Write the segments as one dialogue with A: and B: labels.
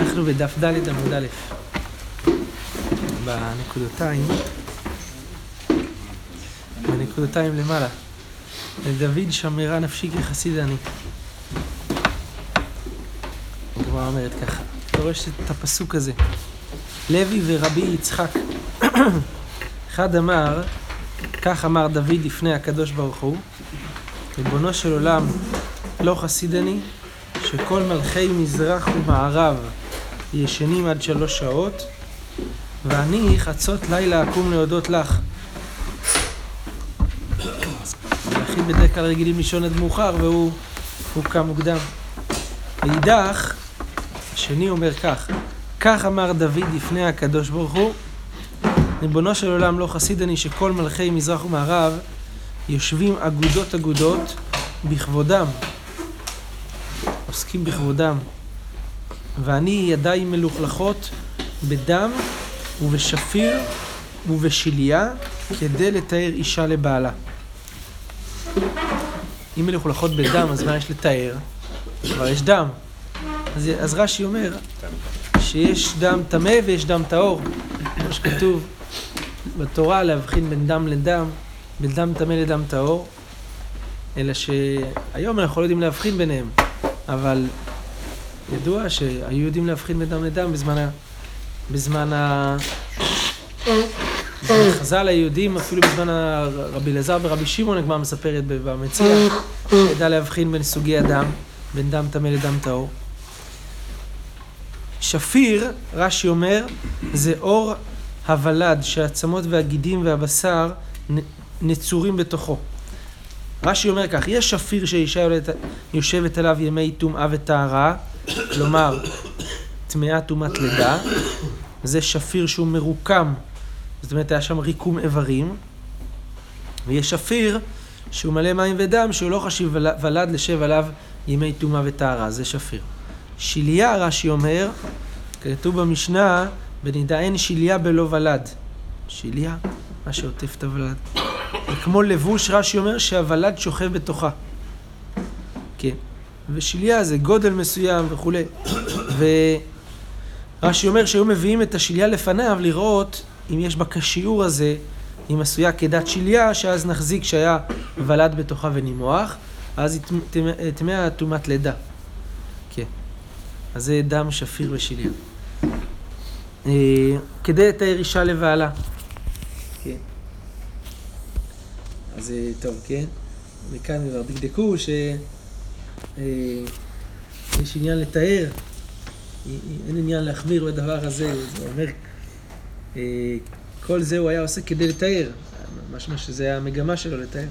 A: אנחנו בדף ד' עמוד א', בנקודותיים, בנקודותיים למעלה. לדוד שמרה נפשי כחסיד אני. הגמרא אומרת ככה, רואה את הפסוק הזה. לוי ורבי יצחק. אחד אמר, כך אמר דוד לפני הקדוש ברוך הוא, ריבונו של עולם, לא חסיד אני, שכל מלכי מזרח ומערב ישנים עד שלוש שעות, ואני חצות לילה אקום להודות לך. מלכים בדרך כלל רגילים לישון עד מאוחר, והוא הוא קם מוקדם. ואידך, השני אומר כך, כך אמר דוד לפני הקדוש ברוך הוא, ריבונו של עולם לא חסיד אני שכל מלכי מזרח ומערב יושבים אגודות אגודות בכבודם, עוסקים בכבודם, ואני ידיי מלוכלכות בדם ובשפיר ובשליה כדי לתאר אישה לבעלה. אם מלוכלכות בדם, אז מה יש לתאר? כבר יש דם. אז, אז רש"י אומר שיש דם טמא ויש דם טהור. כמו שכתוב בתורה, להבחין בין דם לדם, בין דם טמא לדם טהור, אלא שהיום אנחנו לא יודעים להבחין ביניהם, אבל ידוע שהיו יודעים להבחין בין דם לדם בזמן ה... בזמן ה... חז"ל היהודים, אפילו בזמן רבי אלעזר ורבי שמעון, הגמרא מספרת במציע, ידע להבחין בין סוגי הדם, בין דם טמא לדם טהור. שפיר, רש"י אומר, זה אור הוולד שהעצמות והגידים והבשר נצורים בתוכו. רש"י אומר כך, יש שפיר שאישה יושבת עליו ימי טומאה וטהרה, כלומר, טמאה טומאת לידה, זה שפיר שהוא מרוקם, זאת אומרת היה שם ריקום איברים, ויש שפיר שהוא מלא מים ודם, שהוא לא חשיב ולד לשב עליו ימי טומאה וטהרה, זה שפיר. שליה, רש"י אומר, כתוב במשנה, בנידה אין שליה בלא ולד. שליה, מה שעוטף את הוולד. וכמו לבוש, רש"י אומר שהוולד שוכב בתוכה. כן. ושליה זה גודל מסוים וכולי. ורש"י אומר שהיו מביאים את השליה לפניו לראות אם יש בה כשיעור הזה, אם עשויה כדת שליה, שאז נחזיק שהיה ולד בתוכה ונימוח, אז היא טמאה טומאת לידה. כן. אז זה דם שפיר ושליה. כדי לתאר אישה לבעלה. כן. אז טוב, כן? וכאן כבר דקדקו שיש עניין לתאר, אין עניין להחמיר בדבר הזה, זה אומר, כל זה הוא היה עושה כדי לתאר, משמע שזה המגמה שלו לתאר.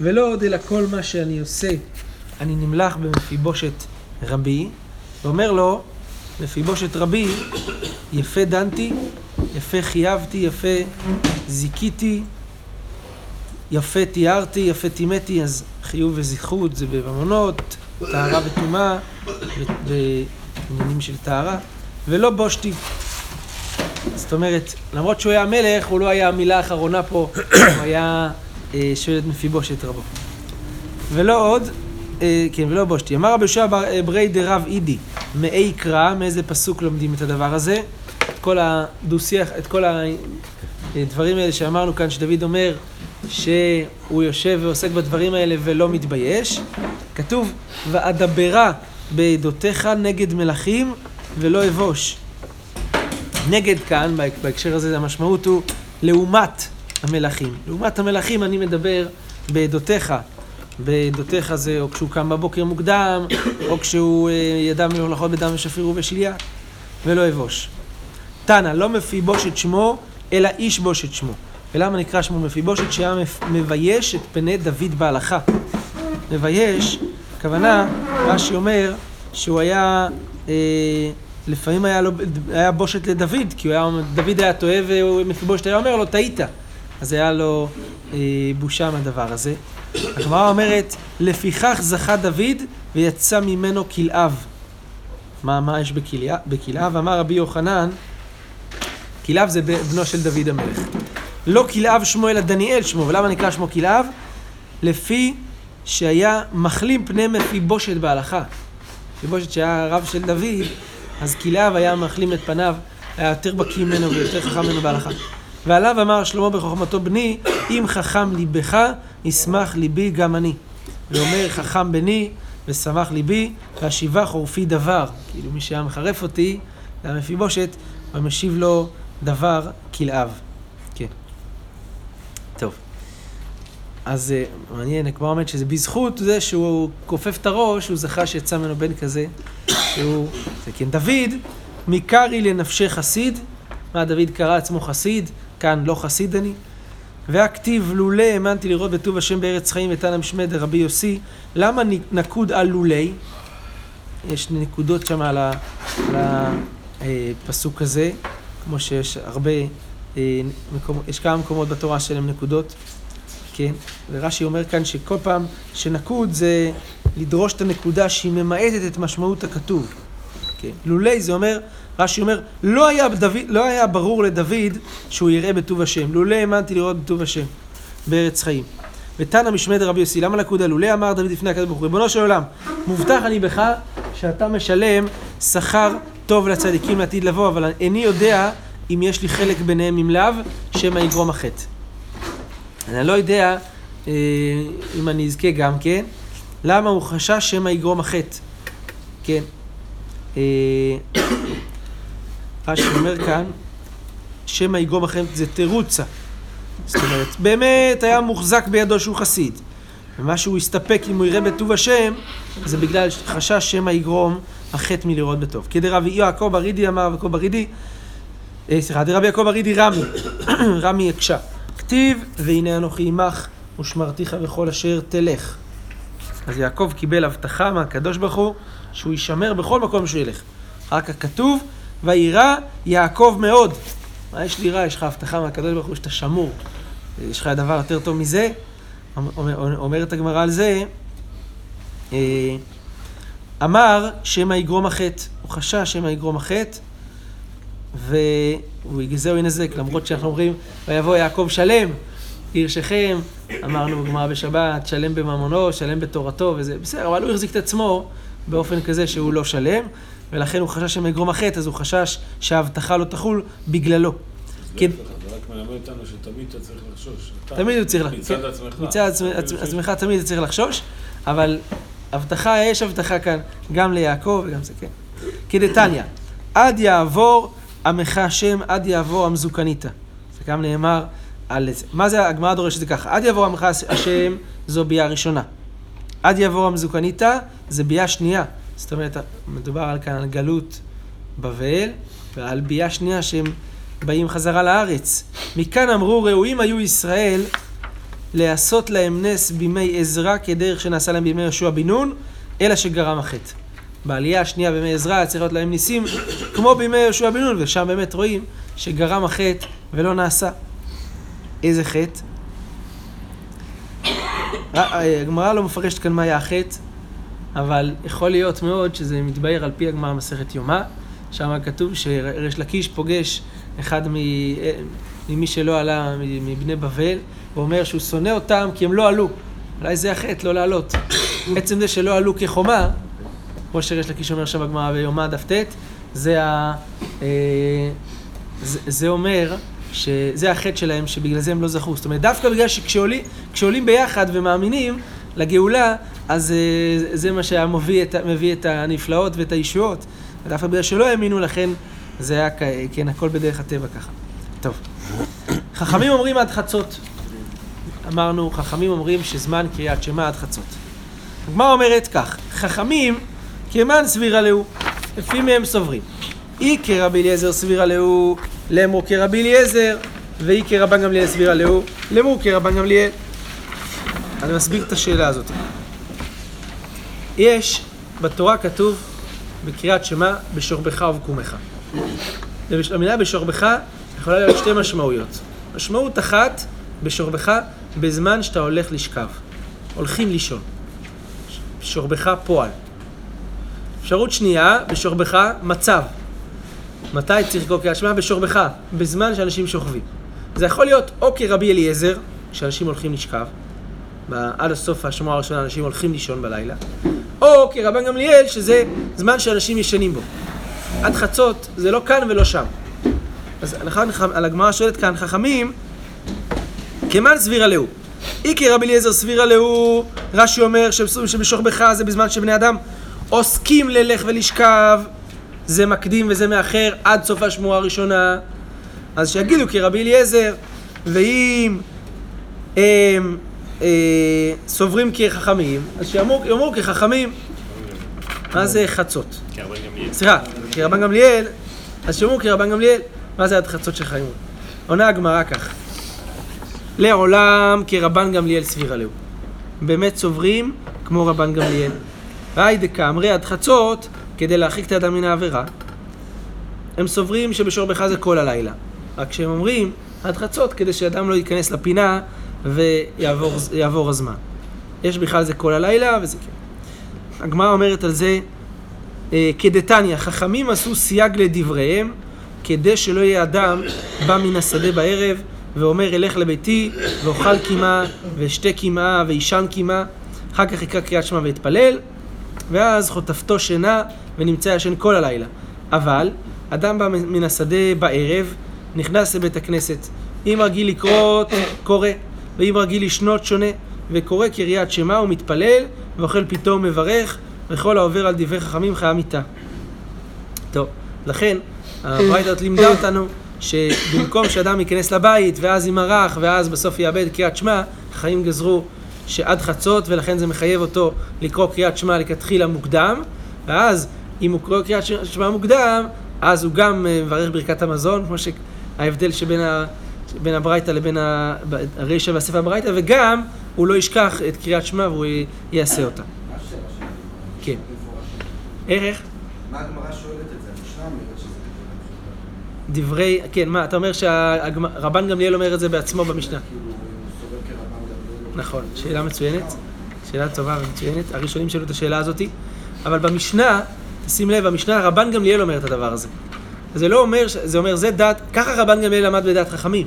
A: ולא עוד אלא כל מה שאני עושה, אני נמלח במפיבושת רבי, ואומר לו, מפיבושת רבי, יפה דנתי, יפה חייבתי, יפה זיכיתי, יפה תיארתי, יפה טימאתי, אז חיוב וזכרות זה בממונות, טהרה וטומאה, בעניינים של טהרה, ולא בושתי. זאת אומרת, למרות שהוא היה מלך, הוא לא היה המילה האחרונה פה, הוא היה אה, שואלת מפיבושת רבו. ולא עוד, אה, כן, ולא בושתי. אמר רבי יהושע ברי דרב אידי, מאי קרא, מאיזה פסוק לומדים את הדבר הזה? את כל הדו-שיח, את כל הדברים האלה שאמרנו כאן, שדוד אומר שהוא יושב ועוסק בדברים האלה ולא מתבייש. כתוב, ואדברה בעדותיך נגד מלכים ולא אבוש. נגד כאן, בהקשר הזה, המשמעות הוא לעומת המלכים. לעומת המלכים אני מדבר בעדותיך. בעדותיך זה או כשהוא קם בבוקר מוקדם, או כשהוא ידע מלוכלכות בדם ושפיר ובשליה, ולא אבוש. תנא, לא מפיבוש את שמו, אלא איש בוש את שמו. ולמה נקרא שמו מפיבושת? שהיה מבייש את פני דוד בהלכה. מבייש, הכוונה, רש"י אומר שהוא היה, אה, לפעמים היה, לו, היה בושת לדוד, כי היה, דוד היה טועה ומפיבושת היה אומר לו, טעית. אז היה לו אה, בושה מהדבר הזה. הגמרא אומרת, לפיכך זכה דוד ויצא ממנו כלאב. מה, מה יש בכלאב? אמר רבי יוחנן, כלאב זה בנו של דוד המלך. לא כלאב שמו אלא דניאל שמו, ולמה נקרא שמו כלאב? לפי שהיה מחלים פני מפיבושת בהלכה. מפיבושת שהיה רב של דוד, אז כלאב היה מחלים את פניו, היה יותר בקיא ממנו ויותר חכם ממנו בהלכה. ועליו אמר שלמה בחוכמתו בני, אם חכם ליבך, ישמח ליבי גם אני. ואומר חכם בני, ושמח ליבי, והשיבה חורפי דבר. כאילו מי שהיה מחרף אותי, זה היה מפיבושת, ומשיב לו דבר כלאב. כן. טוב. אז אה, מעניין, כמו אומרת שזה בזכות זה שהוא כופף את הראש, הוא זכה שיצא ממנו בן כזה, שהוא, זה כן, דוד, מקרי לנפשי חסיד, מה דוד קרא עצמו חסיד, כאן לא חסיד אני. והכתיב לולא האמנתי לראות בטוב השם בארץ חיים ותנא משמד דרבי יוסי, למה נקוד על לולי? יש נקודות שם על הפסוק אה, הזה, כמו שיש הרבה, אה, יש כמה מקומות בתורה שלהם נקודות, כן? ורש"י אומר כאן שכל פעם שנקוד זה לדרוש את הנקודה שהיא ממעטת את משמעות הכתוב. כן? לולי זה אומר, רש"י אומר, לא היה, דוד, לא היה ברור לדוד שהוא יראה בטוב השם. לולי האמנתי לראות בטוב השם בארץ חיים. ותנא משמד רבי יוסי, למה נקודה לולי אמר דוד לפני הקדוש ברוך הוא, ריבונו של עולם, מובטח אני בך שאתה משלם שכר טוב לצדיקים לעתיד לבוא, אבל איני יודע אם יש לי חלק ביניהם אם לאו, שמא יגרום החטא. אני לא יודע אה, אם אני אזכה גם כן, למה הוא חשש שמא יגרום החטא, כן. אה, רש"י אומר כאן, שמא יגרום החטא זה תירוצה. זאת אומרת, באמת היה מוחזק בידו שהוא חסיד. ומה שהוא הסתפק אם הוא יראה בטוב השם, זה בגלל חשש שמא יגרום החטא מלראות בטוב. כדרבי יעקב ברידי אמר, ויעקב ברידי, אה, סליחה, דרבי יעקב ברידי רמי, רמי הקשה. כתיב, והנה אנוכי עמך ושמרתיך בכל אשר תלך. אז יעקב קיבל הבטחה מהקדוש ברוך הוא שהוא יישמר בכל מקום שהוא ילך. רק הכתוב, וירא יעקב מאוד. מה יש לירא? יש לך הבטחה מהקדוש ברוך הוא שאתה שמור. יש לך דבר יותר טוב מזה? אומרת הגמרא על זה, אה, אמר שמא יגרום החטא. הוא חשש שמא יגרום החטא, והוא יגזהו ינזק, למרות שאנחנו אומרים, ויבוא יעקב שלם, עיר שכם, אמרנו בגמרא בשבת, שלם בממונו, שלם בתורתו, וזה בסדר, אבל הוא החזיק את עצמו באופן כזה שהוא לא שלם, ולכן הוא חשש שמא יגרום החטא, אז הוא חשש שההבטחה לא תחול בגללו.
B: כן. זה רק מלמד אותנו שתמיד אתה צריך לחשוש.
A: תמיד הוא צריך
B: לחשוש. מצד עצמך.
A: מצד עצמך תמיד אתה צריך לחשוש, אבל הבטחה, יש הבטחה כאן גם ליעקב וגם זה, כן. כדתניא, עד יעבור עמך השם, עד יעבור המזוקניתא. זה גם נאמר על זה. מה זה, הגמרא דורשת זה ככה, עד יעבור עמך השם זו ביאה ראשונה. עד יעבור המזוקניתא זה ביאה שנייה. זאת אומרת, מדובר על כאן על גלות בבל, ועל ביאה שנייה שהם באים חזרה לארץ. מכאן אמרו, ראויים היו ישראל לעשות להם נס בימי עזרא כדרך שנעשה להם בימי יהושע בן נון, אלא שגרם החטא. בעלייה השנייה בימי עזרא צריך להיות להם ניסים כמו בימי יהושע בן נון, ושם באמת רואים שגרם החטא ולא נעשה. איזה חטא? הגמרא לא מפרשת כאן מה היה החטא, אבל יכול להיות מאוד שזה מתבהר על פי הגמרא מסכת יומא, שם כתוב שריש לקיש פוגש אחד ממי שלא עלה מבני בבל, ואומר שהוא שונא אותם כי הם לא עלו. אולי זה החטא, לא לעלות. עצם זה שלא עלו כחומה, כמו שריש לקיש אומר שם בגמרא ביומא דף ט', זה, ה, אה, זה, זה אומר שזה החטא שלהם, שבגלל זה הם לא זכו. זאת אומרת, דווקא בגלל שכשעולים ביחד ומאמינים לגאולה, אז אה, זה מה שמביא את, את הנפלאות ואת הישועות. ודווקא בגלל שלא האמינו, לכן זה היה, כן, הכל בדרך הטבע ככה. טוב. חכמים אומרים עד חצות. אמרנו, חכמים אומרים שזמן קריאת שמע עד חצות. הגמרא אומרת כך, חכמים כמן סבירה להו, לפי מהם סוברים. אי כרבי אליעזר סבירה להו, לאמור כרבי אליעזר, ואי כרבן גמליאל סבירה להו, לאמור כרבן גמליאל. אני מסביר את השאלה הזאת. יש, בתורה כתוב בקריאת שמע, בשוכבך ובקומך. המילה בשוכבך יכולה להיות שתי משמעויות. משמעות אחת, בשוכבך, בזמן שאתה הולך לשכב. הולכים לישון. בשוכבך פועל. אפשרות שנייה, בשוכבך מצב. מתי צריך לקרוא קריאת שמע? בשוכבך, בזמן שאנשים שוכבים. זה יכול להיות או כרבי אליעזר, כשאנשים הולכים לשכב, עד הסוף השמוע הראשונה אנשים הולכים לישון בלילה, או כרבן גמליאל, שזה זמן שאנשים ישנים בו. עד חצות זה לא כאן ולא שם. אז על הגמרא שואלת כאן, חכמים, כמן סבירה להו. איקי רבי אליעזר סבירה להו, רש"י אומר שבשוכבך זה בזמן שבני אדם עוסקים ללך ולשכב, זה מקדים וזה מאחר עד סוף השמועה הראשונה. אז שיגידו כרבי אליעזר, ואם הם אה, סוברים כחכמים, אז שיאמרו יאמרו כחכמים. מה זה חצות? סליחה, כרבן גמליאל, אז שיאמרו כרבן גמליאל, מה זה עד חצות של חיים? עונה הגמרא כך, לעולם כרבן גמליאל סבירה להו. באמת סוברים כמו רבן גמליאל. והי דקאמרי עד חצות, כדי להרחיק את האדם מן העבירה. הם סוברים שבשורבך זה כל הלילה. רק שהם אומרים עד חצות, כדי שאדם לא ייכנס לפינה ויעבור יעבור הזמן. יש בכלל זה כל הלילה, וזה כן. הגמרא אומרת על זה, אה, כדתניא, חכמים עשו סייג לדבריהם, כדי שלא יהיה אדם בא מן השדה בערב ואומר אלך לביתי ואוכל קימה ואשתה קימה וישן קימה, אחר כך יקרא קריאת שמע ויתפלל, ואז חוטפתו שינה ונמצא ישן כל הלילה. אבל אדם בא מן השדה בערב, נכנס לבית הכנסת. אם רגיל לקרוא, קורא, ואם רגיל לשנות, שונה, וקורא קריאת שמע ומתפלל, ואוכל פתאום מברך, וכל העובר על דברי חכמים חיה מיתה. טוב, לכן הברייתא הזאת לימדה אותנו שבמקום שאדם ייכנס לבית ואז ימרח ואז בסוף יאבד קריאת שמע, חיים גזרו שעד חצות ולכן זה מחייב אותו לקרוא קריאת שמע לכתחילה מוקדם ואז אם הוא קורא קריאת שמע מוקדם אז הוא גם אה, מברך ברכת המזון כמו שההבדל שבין ה... בין הברייתא לבין הרישא והספר הברייתא וגם הוא לא ישכח את קריאת שמע והוא יעשה אותה.
C: מה השאלה?
A: כן. איך?
C: מה הגמרא שואלת את זה? המשנה אומרת שזה
A: דברי, כן, מה, אתה אומר שרבן גמליאל אומר את זה בעצמו במשנה.
C: כאילו, הוא סובר כרבן גמליאל.
A: נכון, שאלה מצוינת, שאלה טובה ומצוינת, הראשונים שאלו את השאלה הזאתי, אבל במשנה, תשים לב, במשנה רבן גמליאל אומר את הדבר הזה. זה לא אומר, זה אומר, זה דעת, ככה רבן גמליאל למד בדעת חכמים,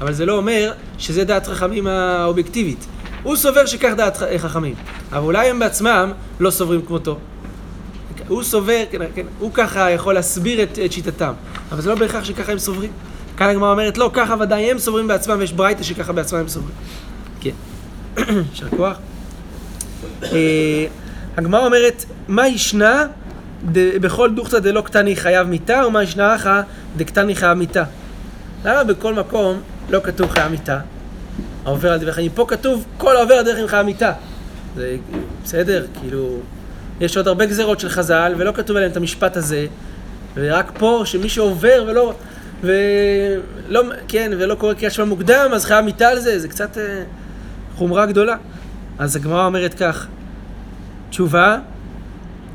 A: אבל זה לא אומר שזה דעת חכמים האובייקטיבית. הוא סובר שכך דעת חכמים, אבל אולי הם בעצמם לא סוברים כמותו. הוא סובר, כן, כן, הוא ככה יכול להסביר את, את שיטתם, אבל זה לא בהכרח שככה הם סוברים. כאן הגמרא אומרת, לא, ככה ודאי הם סוברים בעצמם, ויש ברייתא שככה בעצמם הם סוברים. כן. יישר כוח. אה, הגמרא אומרת, מה ישנה בכל דוכתא דלא קטני חייב מיתה, ומה ישנה אחא דקטני חייב מיתה. למה בכל מקום לא כתוב חייב מיתה? העובר על דברי חיים. פה כתוב, כל העובר על דרך חיים חייב מיתה. זה בסדר, כאילו, יש עוד הרבה גזרות של חז"ל, ולא כתוב עליהם את המשפט הזה, ורק פה, שמי שעובר ולא, ולא, כן, ולא קורא קריאת שמע מוקדם, אז חייב מיתה על זה, זה קצת אה, חומרה גדולה. אז הגמרא אומרת כך, תשובה,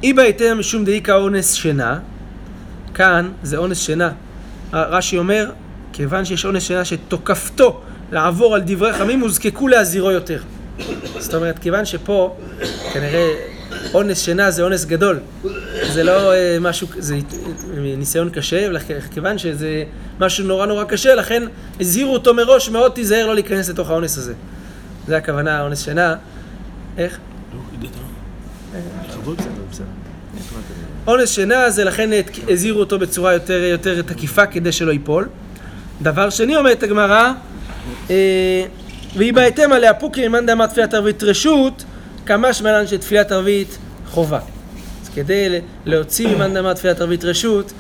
A: אי בהיתר משום דאיכא אונס שינה, כאן זה אונס שינה. רש"י אומר, כיוון שיש אונס שינה שתוקפתו לעבור על דברי חכמים, הוזקקו להזהירו יותר. זאת אומרת, כיוון שפה כנראה אונס שינה זה אונס גדול, זה לא אה, משהו, זה ניסיון קשה, וכיוון שזה משהו נורא נורא קשה, לכן הזהירו אותו מראש, מאוד תיזהר לא להיכנס לתוך האונס הזה. זה הכוונה, אונס שינה. איך? אונס שינה זה לכן הזהירו אותו בצורה יותר, יותר תקיפה כדי שלא ייפול. דבר שני אומרת הגמרא, אה, והיא בהתאם עליה פוקי מאן דאמר תפילת ערבית רשות, כמה שמלן שתפילת ערבית חובה. אז כדי להוציא ממאן דאמר תפילת ערבית רשות,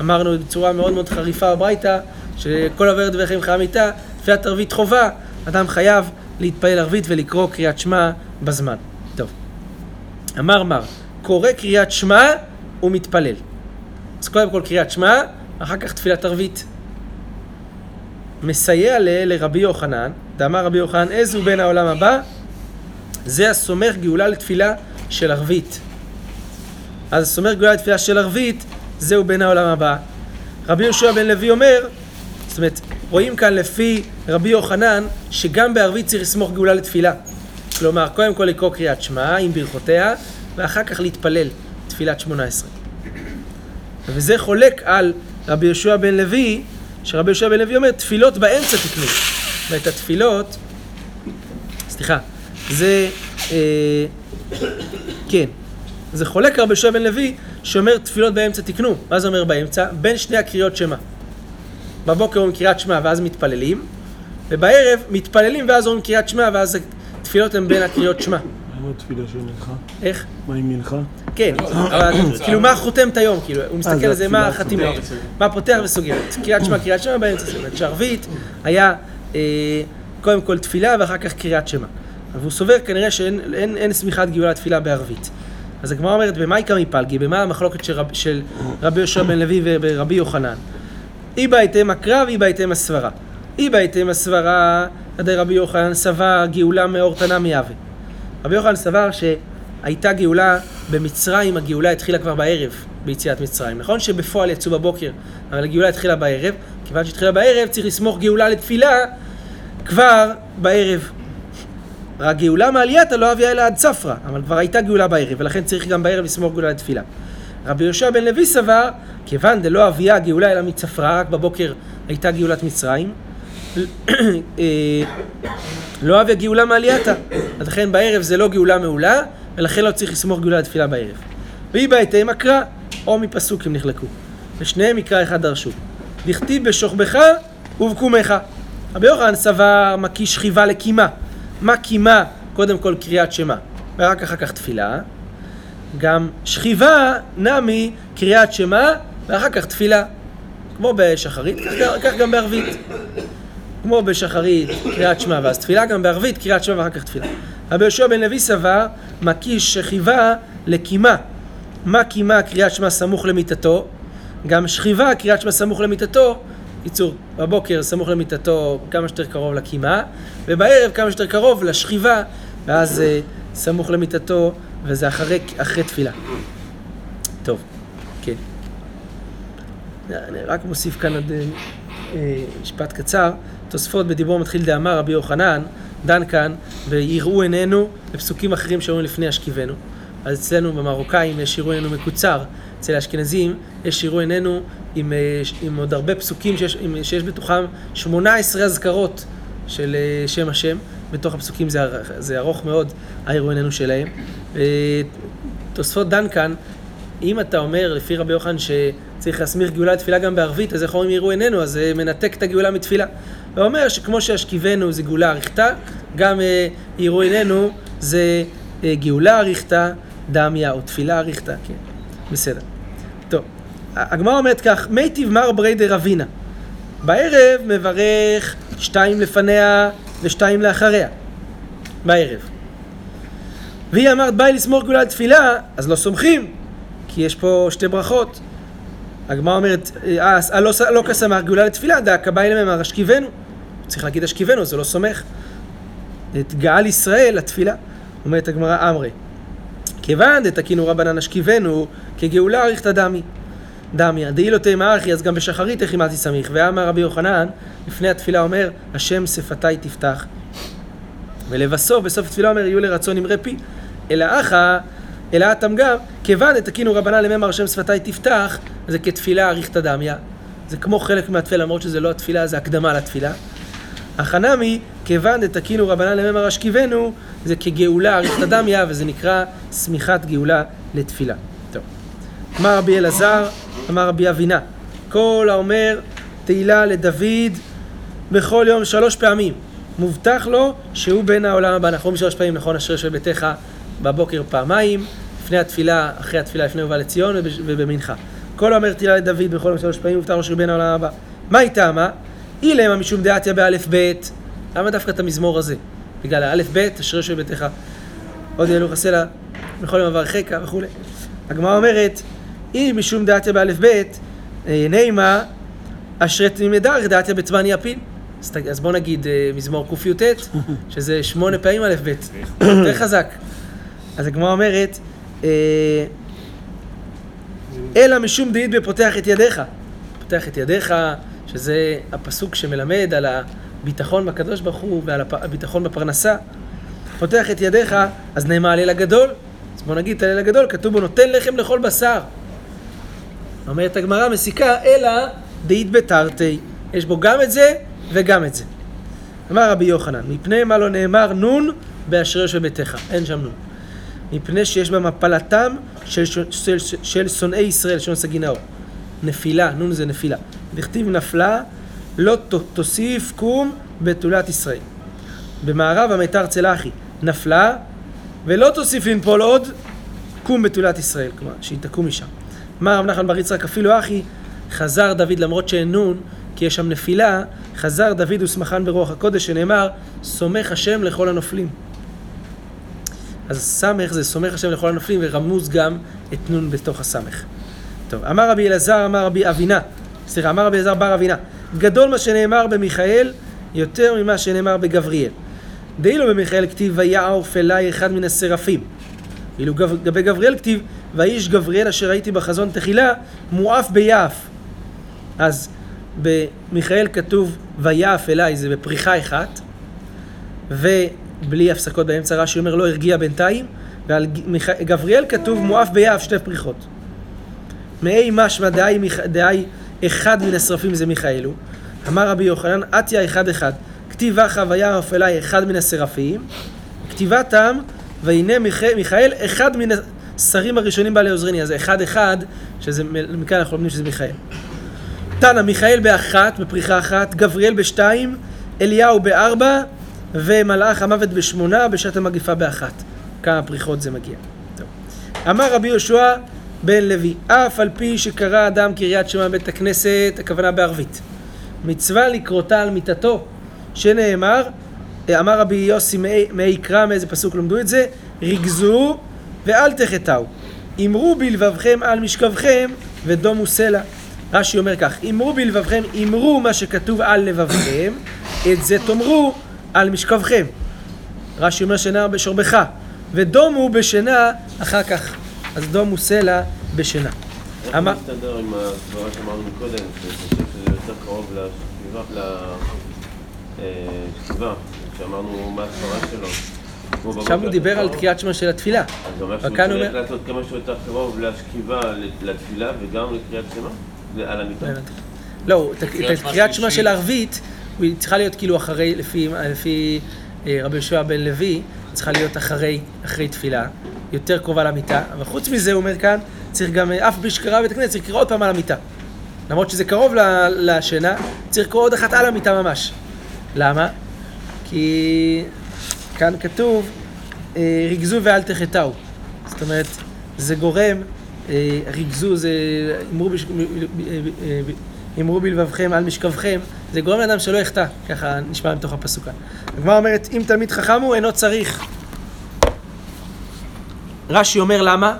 A: אמרנו בצורה מאוד מאוד חריפה הברייתא, שכל עוברת דברי חיים חיה מיתה, תפילת ערבית חובה, אדם חייב להתפלל ערבית ולקרוא קריאת שמע בזמן. טוב. אמר מר, קורא קריאת שמע ומתפלל. אז קודם כל קריאת שמע, אחר כך תפילת ערבית. מסייע ל- לרבי יוחנן, דאמר רבי יוחנן, איזו בן העולם הבא? זה הסומך גאולה לתפילה של ערבית. אז הסומך גאולה לתפילה של ערבית, זהו בן העולם הבא. רבי יהושע בן לוי אומר, זאת אומרת, רואים כאן לפי רבי יוחנן, שגם בערבית צריך לסמוך גאולה לתפילה. כלומר, קודם כל לקרוא קריאת שמע עם ברכותיה, ואחר כך להתפלל תפילת שמונה עשרה. וזה חולק על רבי יהושע בן לוי, שרבי יהושע בן לוי אומר, תפילות באמצע תקנו. ואת התפילות, סליחה, זה, אה, כן, זה חולק רבי יהושע בן לוי, שאומר תפילות באמצע תקנו. מה זה אומר באמצע? בין שני הקריאות שמע. בבוקר אומרים קריאת שמע ואז מתפללים, ובערב מתפללים ואז אומרים קריאת שמע ואז התפילות הן בין הקריאות שמע.
B: מה התפילה של מנחה?
A: איך?
B: מה עם מנחה?
A: כן, אבל כאילו מה חותם את היום, כאילו, הוא מסתכל
B: זה
A: על זה, מה החתימה, מה פותח וסוגר, קריאת שמע, קריאת שמע באמצע, אומרת שערבית היה אה, קודם כל תפילה ואחר כך קריאת שמע. והוא סובר כנראה שאין אין, אין סמיכת גאולה תפילה בערבית. אז הגמרא אומרת, במאי קמי פלגי, במה המחלוקת של, רב, של רבי יהושע בן לוי ורבי יוחנן? אי בהתאם הקרב, אי בהתאם הסברה. אי בהתאם הסברה, עדי רבי יוחנן סבר גאולה מאור תנא מיהווה. רבי יוחנן סבר שהייתה גאולה במצרים, הגאולה התחילה כבר בערב ביציאת מצרים. נכון שבפועל יצאו בבוקר, אבל הגאולה התחילה בערב. כיוון שהתחילה בערב צריך לסמוך גאולה לתפילה כבר בערב. הגאולה מעלייתא לא הביאה אלא עד צפרא, אבל כבר הייתה גאולה בערב, ולכן צריך גם בערב לסמוך גאולה לתפילה. רבי יהושע בן לוי סבר, כיוון דלא הביאה גאולה אלא מצפרא, רק בבוקר הייתה גאולת מצרים, אה, לא הביאה גאולה מעלייתא. אז לכן בערב זה לא גאולה מעולה, ולכן לא צריך לסמוך גאולה לתפילה בערב. והיא בהתאם הקרא, או מפסוק אם נחלקו. ושניהם מקרא אחד דרשו. דכתיב בשוכבך ובקומך. רבי יוחנן סבר מקיש חיבה לקימה. מה קימה? קודם כל קריאת שמע, ורק אחר כך תפילה. גם שכיבה נמי קריאת שמע, ואחר כך תפילה. כמו בשחרית, כך, כך גם בערבית. כמו בשחרית קריאת שמע ואז תפילה, גם בערבית קריאת שמע ואחר כך תפילה. רבי יהושע בן לוי סבר מקיש שכיבה לקימה. מה קימה קריאת שמע סמוך למיטתו? גם שכיבה קריאת שמע סמוך למיטתו קיצור, בבוקר סמוך למיטתו כמה שיותר קרוב לקימה, ובערב כמה שיותר קרוב לשכיבה, ואז אה, סמוך למיטתו, וזה אחרי, אחרי תפילה. טוב, כן. אני רק מוסיף כאן עוד אה, אה, משפט קצר. תוספות בדיבור מתחיל דאמר רבי יוחנן, דן כאן, ויראו עינינו בפסוקים אחרים שאומרים לפני השכיבנו. אז אצלנו במרוקאים יש יראו עינינו מקוצר, אצל האשכנזים יש יראו עינינו עם, אה, עם עוד הרבה פסוקים שיש, עם, שיש בתוכם 18 אזכרות של שם השם. בתוך הפסוקים זה, זה ארוך מאוד, היראו עינינו שלהם. תוספות דן כאן, אם אתה אומר לפי רבי יוחנן שצריך להסמיך גאולה לתפילה גם בערבית, אז איך אומרים יראו עינינו? אז זה מנתק את הגאולה מתפילה. ואומר שכמו שהשכיבנו זה גאולה אריכתא, גם אה, יראו עינינו זה אה, גאולה אריכתא, דמיה או תפילה אריכתא, כן, בסדר. טוב, הגמרא אומרת כך, מיטיב מר ברי דרבינה. בערב מברך שתיים לפניה ושתיים לאחריה. בערב. והיא אמרת, באי לסמור גאולה לתפילה, אז לא סומכים, כי יש פה שתי ברכות. הגמרא אומרת, אה, אה לא, לא כסמך גאולה לתפילה, דאקה באי למאמר אשכיבנו. צריך להגיד אשכיבנו, זה לא סומך. את גאל ישראל לתפילה. אומרת הגמרא אמרי. כיוון דתקינו רבנן אשכיבנו כגאולה אריכתא דמי. דמיה, דאי לא תימא אחי, אז גם בשחרית תחימתי סמיך. ואמר רבי יוחנן, לפני התפילה אומר, השם שפתי תפתח. ולבסוף, בסוף התפילה אומר, יהיו לרצון אמרי פי. אלא אחא, אלא אטם גם, כיוון דתקינו רבנן לממר השם שפתי תפתח, זה כתפילה אריכתא דמיה. זה כמו חלק מהתפילה, למרות שזה לא התפילה, זה הקדמה לתפילה. החנמי, כיוון דתקינו רבנן לממר אשכיבנו, זה כגאולה אריכתא דמיה, וזה נקרא שמיכת גאולה לתפילה. אמר רבי אלעזר, אמר רבי אבינה, כל האומר תהילה לדוד בכל יום שלוש פעמים. מובטח לו שהוא בן העולם הבא. אנחנו אומרים שלוש פעמים, נכון, אשרי של ביתך בבוקר פעמיים, לפני התפילה, אחרי התפילה, לפני ובא לציון ובמנחה. כל האומר תהילה לדוד בכל יום שלוש פעמים, מובטח לו שהוא בן העולם הבא. מה היא טעמה? אילמה משום דעתיה באלף בית. למה דווקא את המזמור הזה? בגלל האלף בית, אשרי של ביתך. עוד ילוך הסלע, בכל יום אברכך וכולי. הגמרא אומרת, אם משום דעתיה באלף בית, נעימה, אשרי תמימי דרך דעתיה בצבני יפיל. אז בוא נגיד מזמור קי"ט, שזה שמונה פעמים א' ב', יותר חזק. אז הגמרא אומרת, אלא משום דעית בפותח את ידיך. פותח את ידיך, שזה הפסוק שמלמד על הביטחון בקדוש ברוך הוא ועל הביטחון בפרנסה. פותח את ידיך, אז נאמר הלל הגדול. אז בוא נגיד את הלל הגדול, כתוב בו נותן לחם לכל בשר. אומרת הגמרא מסיקה, אלא דאית בתרתי. יש בו גם את זה וגם את זה. אמר רבי יוחנן, מפני מה לא נאמר נון באשריו של ביתך. אין שם נון. מפני שיש בה מפלתם של, של, של, של שונאי ישראל, שון סגי נאור. נפילה, נון זה נפילה. דכתיב נפלה, לא ת- תוסיף קום בתולת ישראל. במערב המיתר צלחי, נפלה, ולא תוסיף לנפול עוד, קום בתולת ישראל, כלומר, שהיא תקום משם. אמר רב נחמן בר יצחק, אפילו אחי, חזר דוד למרות שאין נון, כי יש שם נפילה, חזר דוד ושמחן ברוח הקודש, שנאמר, סומך השם לכל הנופלים. אז סמך זה סומך השם לכל הנופלים, ורמוז גם את נון בתוך הסמך. טוב, אמר רבי אלעזר, אמר רבי אבינה, סליחה, אמר רבי אלעזר בר אבינה, גדול מה שנאמר במיכאל, יותר ממה שנאמר בגבריאל. דאילו במיכאל כתיב ויעוף אליי אחד מן השרפים. ואילו גב- לגבי גבריאל כתיב ואיש גבריאל אשר ראיתי בחזון תחילה מואף ביעף. אז במיכאל כתוב ויעף אליי זה בפריחה אחת ובלי הפסקות באמצע רש"י אומר לא הרגיע בינתיים ועל גבריאל כתוב מואף ביעף שתי פריחות. מאי משמע מיכ- דאי אחד מן השרפים זה מיכאלו אמר רבי יוחנן עטיה אחד אחד כתיב אחא ויעף אליי אחד מן השרפים כתיבתם והנה מיכ... מיכאל אחד מן השרים הראשונים בעלי עוזרני אז אחד אחד שזה מכאן אנחנו לומדים שזה מיכאל. תנא מיכאל באחת בפריחה אחת גבריאל בשתיים אליהו בארבע ומלאך המוות בשמונה בשעת המגיפה באחת. כמה פריחות זה מגיע. טוב. אמר רבי יהושע בן לוי אף על פי שקרא אדם קריית שמע בית הכנסת הכוונה בערבית. מצווה לקרותה על מיתתו שנאמר אמר רבי יוסי מאי יקרא מאיזה פסוק למדו את זה ריגזו ואל תחטאו. אמרו בלבבכם על משכבכם ודומו סלע. רש"י אומר כך אמרו בלבבכם אמרו מה שכתוב על לבבכם את זה תאמרו על משכבכם. רש"י אומר שינה בשורבך ודומו בשינה אחר כך. אז דומו סלע בשינה
D: איך
A: אמר-
D: זה מסתדר עם הסברה שאמרנו קודם, שאני חושב שזה יותר קרוב לשכיבה, לשכיבה, שאמרנו מה הסברה שלו. בבוקר
A: הוא דיבר על תקיעת שמע של התפילה
D: אז זה אומר שהוא צריך
A: אומר-
D: לעשות כמה שיותר קרוב לשכיבה, לתפילה וגם לקריאת שמע? על המיטה?
A: לא. לא,
B: קריאת
A: את
B: שמע
A: קריאת שמע
B: שלישית.
A: של ערבית, היא צריכה להיות כאילו אחרי, לפי, לפי אה, רבי יהושע בן לוי, צריכה להיות אחרי, אחרי תפילה, יותר קרובה למיטה, אבל חוץ מזה, הוא אומר כאן, צריך גם, אה, אף בלי שקרא בית הכנסת, צריך לקרוא עוד פעם על המיטה. למרות שזה קרוב לשינה, צריך לקרוא עוד אחת על המיטה ממש. למה? כי כאן כתוב, אה, ריגזו ואל תחטאו. זאת אומרת, זה גורם, אה, ריגזו זה, אמרו, בש... אה, אמרו בלבבכם על משכבכם, זה גורם לאדם שלא יחטא, ככה נשמע מתוך הפסוקה. הגמרא אומרת, אם תלמיד חכם הוא, אינו צריך. רש"י אומר למה?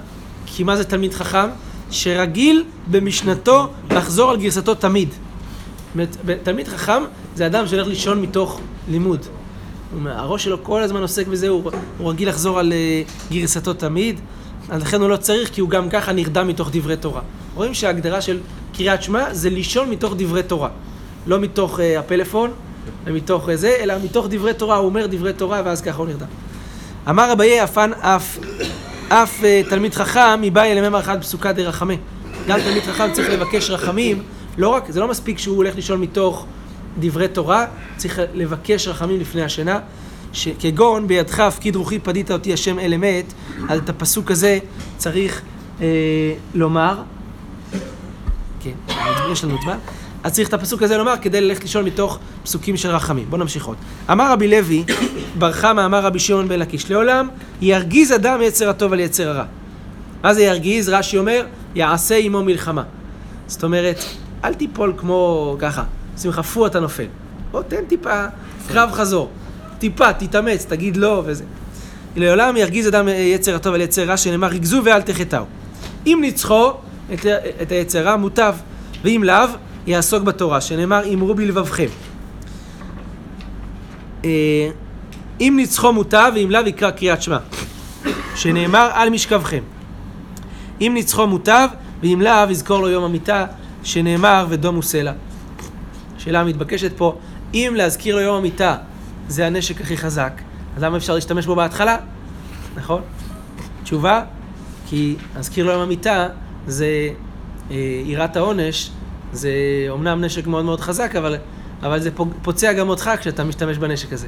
A: כי מה זה תלמיד חכם? שרגיל במשנתו לחזור על גרסתו תמיד. תלמיד חכם זה אדם שהולך לישון מתוך לימוד. הראש שלו כל הזמן עוסק בזה, הוא, הוא רגיל לחזור על uh, גרסתו תמיד, אז לכן הוא לא צריך, כי הוא גם ככה נרדם מתוך דברי תורה. רואים שההגדרה של קריאת שמע זה לישון מתוך דברי תורה. לא מתוך uh, הפלאפון, ומתוך uh, זה, אלא מתוך דברי תורה, הוא אומר דברי תורה, ואז ככה הוא נרדם. אמר אביי אפן אף, אף uh, תלמיד חכם מבאי אלימם אחד פסוקה דרחמה. גם תלמיד חכם צריך לבקש רחמים, לא רק, זה לא מספיק שהוא הולך לישון מתוך דברי תורה, צריך לבקש רחמים לפני השינה. שכגון בידך הפקיד רוחי פדית אותי השם אל אמת, אז את הפסוק הזה צריך אה, לומר, כן, יש לנו זמן, אז צריך את הפסוק הזה לומר כדי ללכת לישון מתוך פסוקים של רחמים. בואו נמשיך עוד. אמר רבי לוי, בר חמא אמר רבי שמעון בן לקיש, לעולם ירגיז אדם יצר הטוב על יצר הרע. מה זה ירגיז? רש"י אומר, יעשה עמו מלחמה. זאת אומרת, אל תיפול כמו ככה, עושים לך פו אתה נופל. בוא תן טיפה קרב חזור. טיפה, תתאמץ, תגיד לא וזה. לעולם ירגיז אדם יצר הטוב על יצר רע, שנאמר ריגזו ואל תחטאו. אם ניצחו את, את היצר רע, מוטב, ואם לאו, יעסוק בתורה, שנאמר אמרו בלבבכם. אה, אם ניצחו מוטב, ואם לאו יקרא קריאת שמע, שנאמר על משכבכם. אם ניצחו מוטב, ואם לאו יזכור לו יום המיטה, שנאמר ודומו סלע. השאלה המתבקשת פה, אם להזכיר לו יום המיטה זה הנשק הכי חזק, אז למה אפשר להשתמש בו בהתחלה? נכון? תשובה, כי אזכיר לו עם המיטה, זה אה, יראת העונש, זה אומנם נשק מאוד מאוד חזק, אבל, אבל זה פוצע גם אותך כשאתה משתמש בנשק הזה.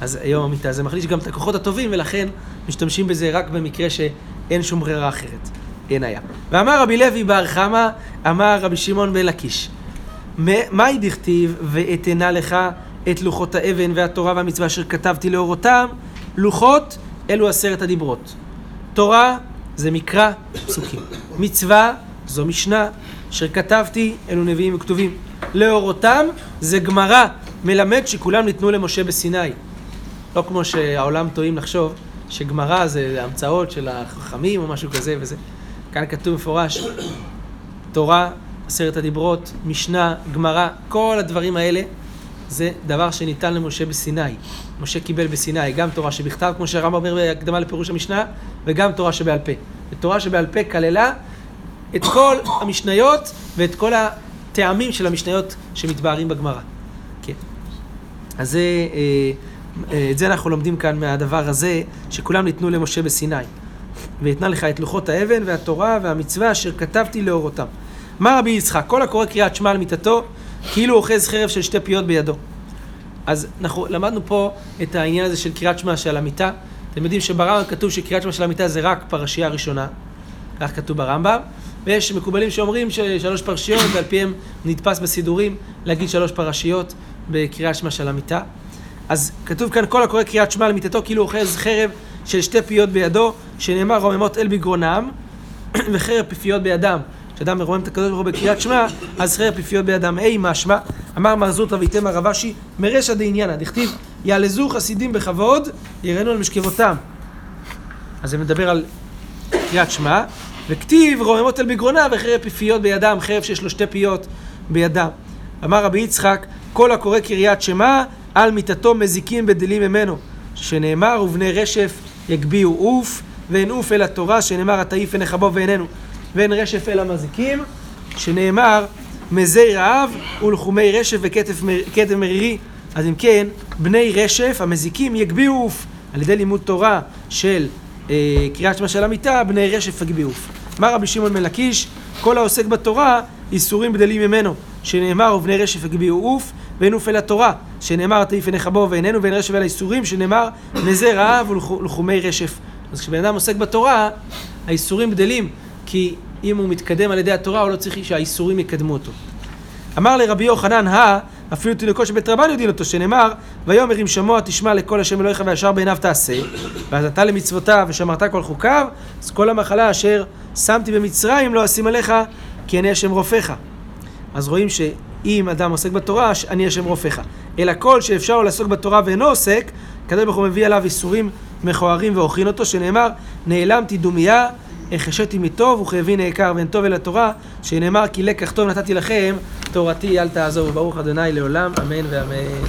A: אז היום המיטה זה מחליש גם את הכוחות הטובים, ולכן משתמשים בזה רק במקרה שאין שום ברירה אחרת. אין היה. ואמר רבי לוי בר חמא, אמר רבי שמעון בן לקיש, "מ- מאי דכתיב ואתנה לך את לוחות האבן והתורה והמצווה אשר כתבתי לאורותם, לוחות אלו עשרת הדיברות. תורה זה מקרא, פסוקים. מצווה זו משנה, אשר כתבתי אלו נביאים וכתובים. לאורותם זה גמרא, מלמד שכולם ניתנו למשה בסיני. לא כמו שהעולם טועים לחשוב שגמרא זה המצאות של החכמים או משהו כזה וזה. כאן כתוב מפורש, תורה, עשרת הדיברות, משנה, גמרא, כל הדברים האלה זה דבר שניתן למשה בסיני. משה קיבל בסיני גם תורה שבכתב, כמו שהרמב"ם אומר בהקדמה לפירוש המשנה, וגם תורה שבעל פה. ותורה שבעל פה כללה את כל המשניות ואת כל הטעמים של המשניות שמתבהרים בגמרא. כן. אז זה, אה, אה, את זה אנחנו לומדים כאן מהדבר הזה, שכולם ניתנו למשה בסיני. ויתנה לך את לוחות האבן והתורה והמצווה אשר כתבתי לאורותם. מה רבי יצחק? כל הקורא קריאת שמע על מיתתו, כאילו אוחז חרב של שתי פיות בידו. אז אנחנו למדנו פה את העניין הזה של קריאת שמע של המיטה. אתם יודעים שברמב"ם כתוב שקריאת שמע של המיטה זה רק פרשייה ראשונה. כך כתוב ברמב"ם. ויש מקובלים שאומרים ששלוש פרשיות, ועל פיהם נתפס בסידורים להגיד שלוש פרשיות בקריאת שמע של המיטה. אז כתוב כאן כל הקורא קריאת שמע על מיתתו כאילו אוחז חרב של שתי פיות בידו, שנאמר רוממות אל בגרונם, וחרב פיפיות בידם. כשאדם מרומם את הקדוש ברוך הוא בקריאת שמע, אז חרב פיפיות בידם. היי משמע, אמר מר זוטרא ויתמר רב אשי, מרשע דעניינא, דכתיב, יעלזו חסידים בכבוד, יראנו על משכבותם. אז זה מדבר על קריאת שמע, וכתיב רוממות אל בגרונה וחרב פיפיות בידם, חרב שיש לו שתי פיות בידם. אמר רבי יצחק, כל הקורא קריאת שמע, על מיתתו מזיקים בדלים ממנו, שנאמר ובני רשף יגביהו עוף, ואין עוף אל התורה, שנאמר התעיף עיניך בו ואיננו, ואין רשף אל המזיקים, שנאמר מזי רעב ולחומי רשף כתב מרירי. אז אם כן, בני רשף, המזיקים, יגביהו עוף. על ידי לימוד תורה של אה, קריאת שמע של המיטה, בני רשף יגביהו עוף. אמר רבי שמעון בן לקיש, כל העוסק בתורה, איסורים גדלים ממנו, שנאמר ובני רשף יגביהו עוף, ואין עוף אל התורה, שנאמר תעיף עיניך בו ואיננו, ואין רשף אל האיסורים, שנאמר מזה רעב ולח- ולחומי רשף. אז כשבן אדם עוסק בתורה, האיסורים גדלים, כי אם הוא מתקדם על ידי התורה, הוא לא צריך שהאיסורים יקדמו אותו. אמר לרבי יוחנן, הא, אפילו תינוקו של בית רבן יודעים אותו, שנאמר, ויאמר אם שמוע תשמע לכל השם אלוהיך וישר בעיניו תעשה, ואז אתה למצוותיו ושמרת כל חוקיו, אז כל המחלה אשר שמתי במצרים לא אשים עליך, כי אני השם רופאך. אז רואים שאם אדם עוסק בתורה, אני השם רופאך. אלא כל שאפשר לו לעסוק בתורה ואינו עוסק, הקדוש ברוך הוא מביא עליו איסורים מכוערים ואוכין אותו, שנאמר, נעלמתי דומיה, החשיתי מטוב וכאבי נעקר ואין טוב אל התורה, שנאמר כי לקח טוב נתתי לכם, תורתי אל תעזוב. ברוך אדוני לעולם, אמן ואמן.